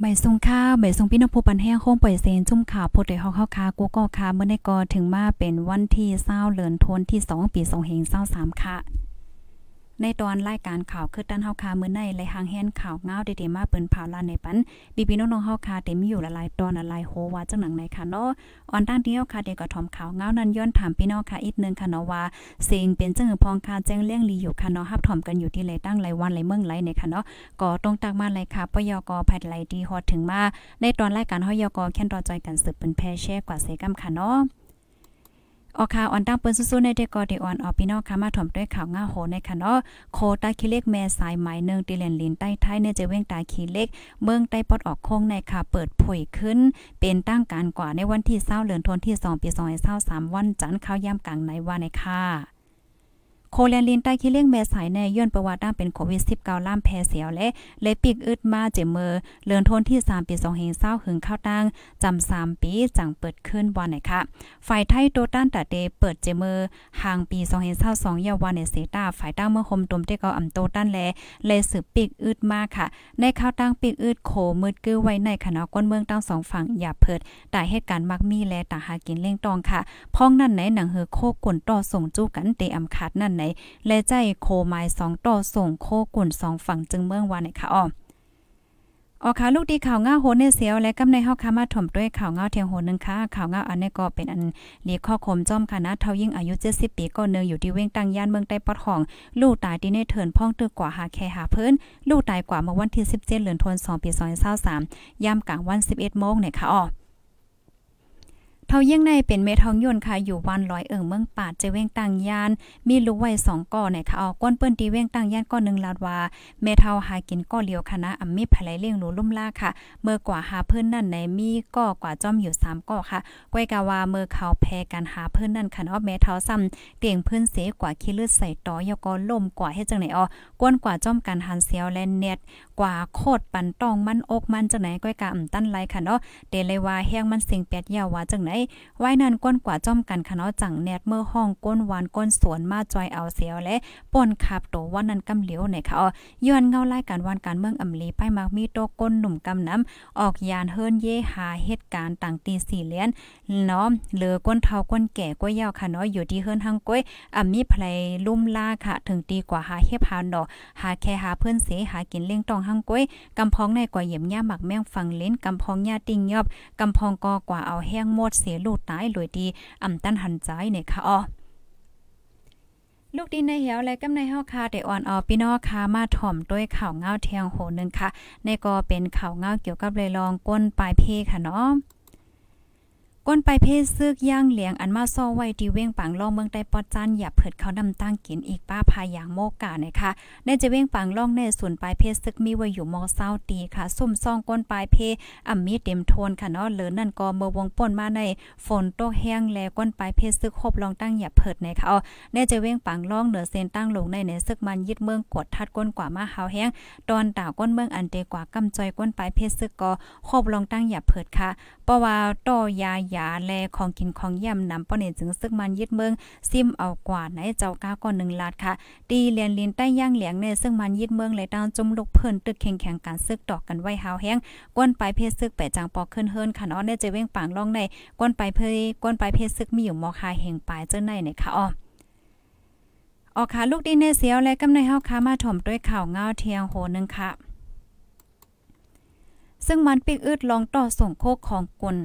ใบทรงข้าวใบทรงพี่น้องผู้ปันแห้งโค้งปล่อยเซนจุ่มข่าวโพดเด้ฮอกเข้าคากูก็คาเมื่อได้ก็ถึงมาเป็นวันที่เศร้าเลือนธันวาคมที่2ปี2023ค่ะ ในตอนรายการข่าวคือตั้นเฮาคามื้อในและหางแฮนข่าวเงาเดๆมาเปิ้นผาลานในปันบีบีน้องๆเฮาคาเต็มอยู่หลายตอนหลายโหว่าจังหนังไหนค่ะเนาะออนด้านเดียวค่ะเด็กก็ทอมข่าวเงานั้นย้อนถามพี่น้องค่ะอีกนึงค่ะเนาะว่าสิ่งเป็นจังพองคาแจ้งเลี้ยงลีอยู่ค่ะเนาะฮับถอมกันอยู่ที่ไหลตั้งไหลวันไหลเมืองไหลในค่ะเนาะก็ตรงตักมาเลยค่ะปยกภัดไหลดีฮอดถึงมาในตอนรายการเฮายกแค่นรอจอยกันสืบเป็นแพแช่กว่าเสกำค่ะเนาะ ออคาออนตั้งเปิ้นสู้ๆในเดกอเดออนออพี่น้องค่ะมาถ่อมด้วยข่าวง่าโหในค่ะเนาะโคตาคิเล็กแม่สายไหมเนืองตีเลนลินใต้ไทยเนี่ยจะเว้งตาคีเล็ก เมืองใต้ปอดออกโค้งในค่ะ เปิดผุยขึ้น เป็นตั้งการกว่าในวันที่เศร้าเดือนธันวาคมที่2ปี2023วันจันทร์เข้ายามกลางในว่าในค่ะ โคแลนลินใต้ขี้เลี้ยงแม่สายแน่ย้อนประวัติด้านเป็นโควิด 19 ล่ามแพ้เสียวและเลยปีกอึดมาเจมเมอเลือนทนที่ 3 ปี2เฮงเศร้าหึงเข้าตั้งจำ3ปีจังเปิดขึ้นวันไหนคะฝ่ายไทยโตต้านตาเดเปิดเจมเมอห่างปี2เฮงเศร้า2ยาวันในเซตาฝ่ายตั้งเมื่อคมตุมเตก็อำโตต้านแลเลยสืบปีกอึดมาค่ะ ในเข้าตั้งปีกอึดโคมืดกื้อไว้ในคณะก้นเมืองตั้งสองฝั่งอย่าเพิดแต่เหตุการณ์มักมีและตาหากินเล่งตองค่ะพ้องนั่นไหนหนังเฮอโคกวนต่อส่งจู้กันเตอำขาดนั่นไหนและใจโคไม้สองต่อส่งโคกุ่นสองฝั่งจึงเมืองวานในค่ะอ้อออค่ะลูกดีข่าวง่าโหนในเสียวและกำในเฮาค่ะมาถ่มด้วยข่าวง่าเทียงโหนนึงค่ะข่าวง่าอันนี้ก็เป็นอันเลีข้อคมจ้อมค่ะเท่ายิ่งอายุ 70 ปีก็เนืองอยู่ที่เว้งตังย่านเมืองใต้ปอดห้อง ลูกตายที่ในเถินพ่องตึกกว่าหาแค่หาเพิ่นลูกตายกว่าเมื่อวันที่ 17เดือนธันวาคมปี2023ยามกลางวัน 11โมงเนี่ยค่ะอ้อ เท่ายิ่งในเป็นเมทองยนค่ะอยู่วันร้อยเอิงเมืองปาดเจเว้งตังยาน มีลูกไว้สองก่อเนี่ยค่ะออกก้นเปิ้นตีเว้งตังยานก้อนหนึ่งลาดว่าเมเทาหากินก้อเลียวคณะอ่ำมีภายเลี้ยงหนูลุ่มล่าค่ะ เมื่อกว่าหาเพิ่อนนั่นในมีก่อกว่าจอมอยู่สามก่อค่ะก้อยกาวาเมื่อเขาแพ้กันหาเพิ่อนนั่นค่ะเนาะเมเทาซ้ำเตียงเพิ่อนเสกว่าขี้เลือดใส่ต่อยก็ล่มกว่าเฮ็ดจังไหนอ๋อก้นกว่าจอมกันหันเสียวและเน็ตกว่าโคตรปันตองมันอกมันจังไหนก้อยกาอ่ำตั้นไรค่ะเนาะเดเลยว่าแห้งมันสิงแปดยาวว่าจังไหนไว้นั่นก้นกว่าจ้อมกันคณะจังแนดเมื่อห้องก้นวานก้นสวนมาจอยเอาเสียวและป่นขับโตวันนั้นกำเหลียวในค่ะย้อนเงาไล่การวานการเมืองอำลีไปมากมีโตก้นหนุ่มกำน้ำออกยานเฮิรนเย่หาเหตุการณ์ต่างตีสี่เหรียญเนาะเหลือก้นเทาก้นแก่ก้อยยาวค่ะเนาะอยู่ที่เฮิรนหังก้อยอ่ำมีไผลลุ่มล่าค่ะ ถึงตีกว่าหาเฮ็บหาดอกหาแค่หาเพื่อนเสหากินเลี้ยงตองหังก้อยกำพองในกว่าเหยียมย่าหมักแมงฟังเล่นกำพองยาติงยอบกำพองกอกว่าเอาแห้งหมดเสียลูกตายลยดีอำตันหันใจเนี่ยค่ะอ๋อลูกดินในเหี่ยวและกำในเฮาคาได้อ่อนออพี่น้องค่ะมาถ่อมด้วยข่าวเงาเทียงโหนึงค่ะในก็เป็นข่าวเงาเกี่ยวกับเลยลองก้นปลายเพค่ะเนาะ ก้นไปเพศซึกย่างเหลียงอันมาซ่อไว้ที่เว้งปังล่องเมืองใต้ปอดจันอย่าเผิดเขานำตั้งกินอีกป้าพายางโมกานะคะในจะเว้งปังล่องในส่วนปลายเพศซึกมีไว้อยู่มอเศร้าตีค่ะซุ่มซ่องก้นปลายเพอ่ำมีเต็มโทนค่ะเนาะเหลือนั่นก็เมื่อวงป่นมาในฝนตกแห้งแลก้นปลายเพศซึกครบลองตั้งอย่าเผิดนะคะเอาในจะเว้งปังล่องเหนือเส้นตั้งลงในในซึกมันยึดเมืองกดทัดก้นกว่ามาหาวแห้งตอนต่าก้นเมืองอันเตกว่ากำจอยก้นปลายเพศซึกก็ครบลองตั้งอย่าเผิดค่ะเพราะว่าต่อยายาแลของกินของย่ำนำป้อนเนจึงซึกมันยึดเมืองซิมเอากว่าไหนเจ้าก้าก่อนหนึ่งลาดค่ะ ตีเลียนลินใต้ย่างเหลียงในซึ่งมันยึดเมืองเลยตางจมลุกเพิ่นตึกแข่งแข่งการซึกดอกกันไว้หาวแห้งก้นปลายเพศซึกไปจางปอกขึ้นเฮินค่ะเนาะในจะเว้งปางล่องในก้นปลายเพยก้นปลายเพศซึกมีอยู่มอคาแห่งปลายเจ้าในเนี่ยค่ะอ๋อออกค่ะลูกดีเนเสียวและกำในเฮาค้ามาถ่อมด้วยข่าวเงาเทียงโหนึงค่ะ ซึ่งมันปิกอึดลองต่อส่งโคกของกุล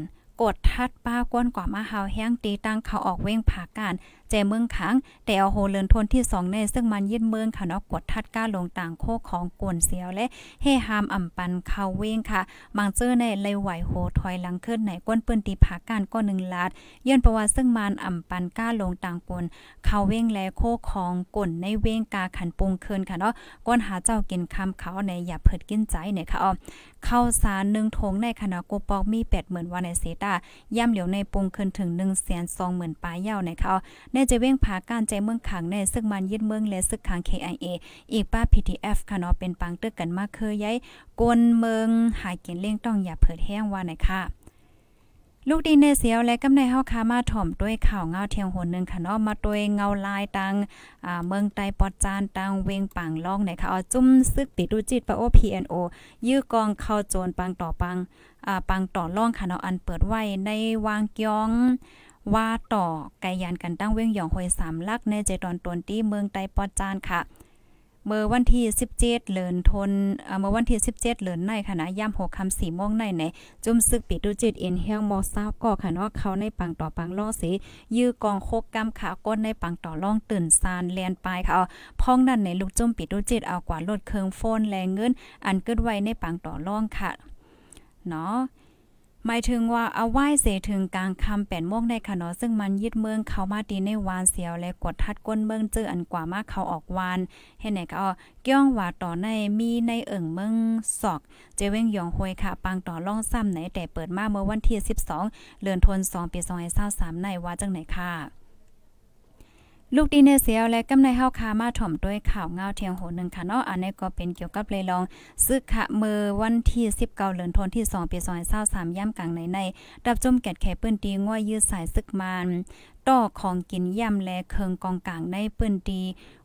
กดทัดป้าก้นกว่ามาหาวแห้งตีตั้งเขาออกเว้งผาการแจเมืองขังแต่เอาโหเลินทนที่2ในซึ่งมันยึดเมืองค่ะเนาะกดทัดก้าลงต่างโคของกวนเสียวและเฮฮามอ่ำปันเขาเว้งค่ะบางเจอในเลยไหวโหถอยหลังขึ้นในก้นปืนตีผาการก็1ลาดย้อนประวัติซึ่งมันอ่ำปันก้าลงต่างกวนเขาเว้งและโคของกวนในเว้งกาขันปุงเคืนค่ะเนาะก้นหาเจ้ากินคำเขาในอย่าเพิดกินใจเนี่ยค่ะอ๋อเข้าสารหนึ่งถงในคณะกูปอกมี8 0,000วันในเซตาาย่ำเหลียวในปงขึ้นถึง1 2 0 0 0 0ปลายยาวในเขาในจะเว้งผาการใจเมืองขังในซึกมันยึดเมืองและซึกขัง KIA อีกป้า PTF ค่ะเนาะเป็นปังเตึกกันมากเคยย้ายกวนเมืองหายเกียนเลี่ยงต้องอย่าเผิดแห้งว่าไหนค่ะ ลูกดีเนเซียวและกำในเฮาคามาถ่อมด้วยข่าวเงาเทียงหนนึงค่ะเนาะมาด้วยเงาลายตังอ่าเมืองไตปอดจานตังเวงปังล่องไหนค่ะเอาจุ้มซึกปิดูจิตปะโอ PNO ยื้อกองเข้าโจรปังต่อปังอ่าปังต่อล่องค่ะเนาะอันเปิดไว้ในวางกยองว่าต่อไกยานกันตั้งเว้งหยองหวยสามลักในใจตอนตนที่เมืองไตปอดจานค่ะ เมื่อวันที่ 17เดือนทนเมื่อวันที่ 17เดือนในค่ะนะย่ำ6คำ4โมงในในจุ่มซึกปิดดูจิตเอ็นเฮียงมอซาวก็ค่ะเนาะเขาในปังต่อปังล่อเสยื้อกองโคกกำขาก้นในปังต่อล่องตื่นซานแลนปลายค่ะพ้องนั่นในลูกจุ่มปิดดูจิตเอากว่าลดเคืองโฟนแรงเงิน อันเกิดไว้ในปังต่อล่องค่ะเนาะ หมายถึงว่าเอาไหว้เสถึงกลางคำแปดโม่วงในขนาะซึ่งมันยึดเมืองเขามาตีในวานเสียวและกดทัดก้นเมืองเจออันกว่ามากเขาออกวานเห็นไหนก็เกี้ยงว่าต่อในมีในเอิ่งเมืองศอก เจเว้งยองหวยค่ะ ปังต่อล่องซ้ำไหนแต่เปิดมาเมื่อวันที่ 12 เดือนธันวาคมปี2023ในว่าจังไหนค่ะ ลูกดีเนเซียและกำในเฮาคามาถ่อมด้วยข่าวเงาเทียงโหนึงค่ะเนาะอันนี้ก็เป็นเกี่ยวกับเลยลองซึกขะเมื่อวันที่ 19เดือนธันวาคมที่2ปี2023ย่ำกลางในในดับจมแกดแขปื้นตีง้อยยืดสายซึกมานต่อของกินย่ำและเคิงกองกลางในปื้นตี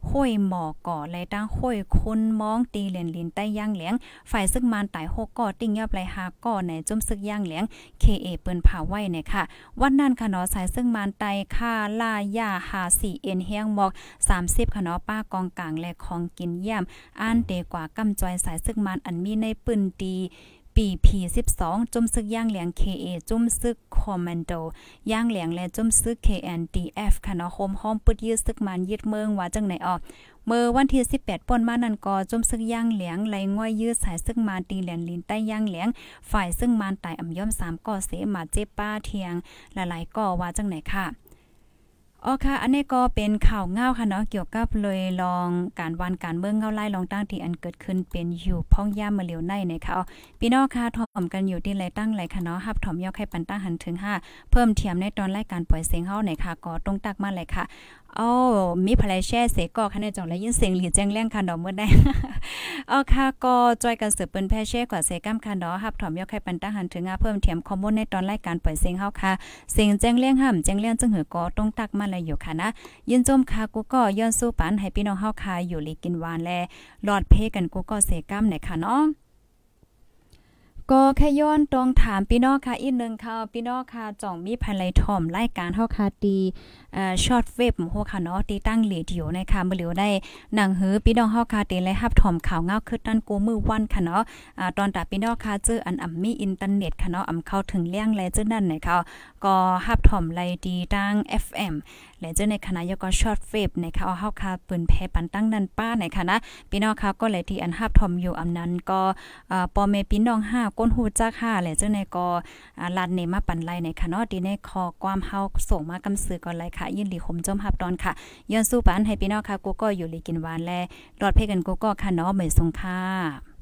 ห้วยหมอก่อและตั้งห้วยคุณมองตีเหรียญลินใต้ย่างเหลียง ฝ่ายซึกมานตาย6ก่อติ้งยับไหลหาก่อในจุ่มซึกย่างเหลียง KA เปิ้นผาไว้เนี่ยค่ะ วันนั้นค่ะเนาะสายซึ่งมานไตค่าล่ายาหา4เอ็นเฮียงหมอก30ค่ะเนาะป้ากองกลางและของกินย่ำอ่านเตกว่ากำจอยสายซึ่งมานอันมีในปืนดี ปี P12 จุ่มซึกย่างเหลียง KA จุ่มซึกคอมมานโดย่างเหลียงและจุ่มซึก KNDF ค่ะเนาะโฮมห้อมปึดยืดซึกมันยึดเมืองว่าจังไหนออกเมื่อวันที่ 18ป่นมานันกอจุ่มซึกย่างเหลียงไหลง่อยยืดสายซึกมาตีเหลียนลินใต้ย่างเหลียง ฝ่ายซึ่งมานตายอ่ำย่อม3ก่อเสมาเจ็บป้าเทียงหลายๆก่อว่าจังไหนค่ะ อ๋อค่ะ อันนี้ก็เป็นข่าวเงาค่ะเนาะเกี่ยวกับเลยลองการวันการเมืองเงาไล่ลองตั้งที่อันเกิดขึ้นเป็นอยู่พ่องย่ามมาเหลียวในนะคะพี่น้องค่ะถ่อมกันอยู่ที่ไรตั้งไรค่ะเนาะฮับถ่อมยอกให้ปันตั้งหันถึง 5 เพิ่มเทียมในตอนรายการปล่อยเสียงเฮาหน่อยค่ะก็ตรงตักมาเลยค่ะอ๋อมีภรรยแช่เสก็คะในจองและยินเสียงหลีแจ้งแรงค่ะดอกเมื่อได้อ๋อค่ะก็จอยกันสืบเปิ้นแพ่แช่กว่าเสก้ามค่ะดอกฮับถ่อมยอกให้ปันตั้งหันถึง5เพิ่มเทียมข้อมูลในตอนรายการปล่อยเสียงเฮาค่ะเสียงแจ้งแรงห่ำแจ้งแรงจึงหือก็ตรงตักมาเลยอยู่ค่ะนะยินจมค่ะกูก็ย้อนสู้ปันให้พี่น้องเฮาค่ะอยู่ลีกินหวานแลหลอดเพกันกูก็เสก้าไหนค่ะเนาะ ก็แค่ย้อนตรงถามพี่น้องค่ะอีกนึงค่ะพี่น้องค่ะจ่องมีภายไลถ่อมรายการเฮาค่ะตีเอ่อช็อตเว็บโหค่ะเนาะตีตั้งเหลียวนะคะบ่เหลียวได้หนังหือพี่น้องเฮาค่ะตีเลยรับถ่อมข่าวเงาคือตั้นกูมือวันค่ะเนาะอ่าตอนตาพี่น้องค่ะเจออันอ่ำมีอินเทอร์เน็ตค่ะเนาะอ่ำเข้าถึงเลี้ยงแลเจอนั่นนะคะก็รับถ่อมไลดีตั้ง FM และเจอในคณะยก็ช็อตเว็บนะคะเอาเฮาค่ะปืนแพปันตั้งนันป้าในค่ะนะพี่น้องค่ะก็เลยที่อันรับถ่อมอยู่อำนั้นก็อ่าปอเมพี่น้อง5ก้นหูจัก5และเจ้าในก็ลัดเนมาปันไลในค่ะเนาะดีในคอความเฮาส่งมากำซื้อก่อนเลยค่ะ ยินดีขมจมหับตอนค่ะย้อนสู้ปันให้พี่น้องค่ะกูก็อยู่ลีกินหวานแลรอดเพ่กันกูก็ค่ะเนาะเหมยสงค่ะ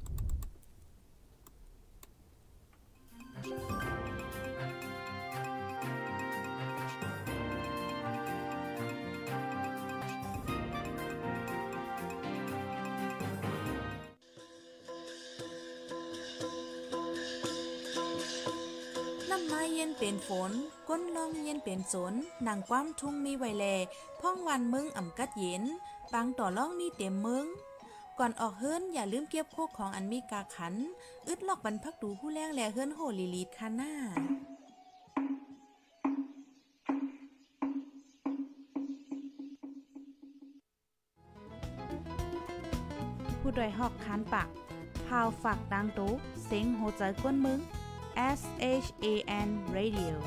ย็นเป็นฝน ก้นลองเย็นเป็นสนนางความทุ่งมีไวแลพ่องวันมึงอ่ำกัดเย็นบางต่อล่องมีเต็มมึงก่อนออกเฮิรนอย่าลืมเก็บโคกของอันมีกาขัน อึดลอกบรรพักดูผู้แรงแลเฮิรนโหลีลีดคาน้าผู้ดยหอกคานปากพาวฝากดังตู้เสียงโหใจกวนมึง S H A N Radio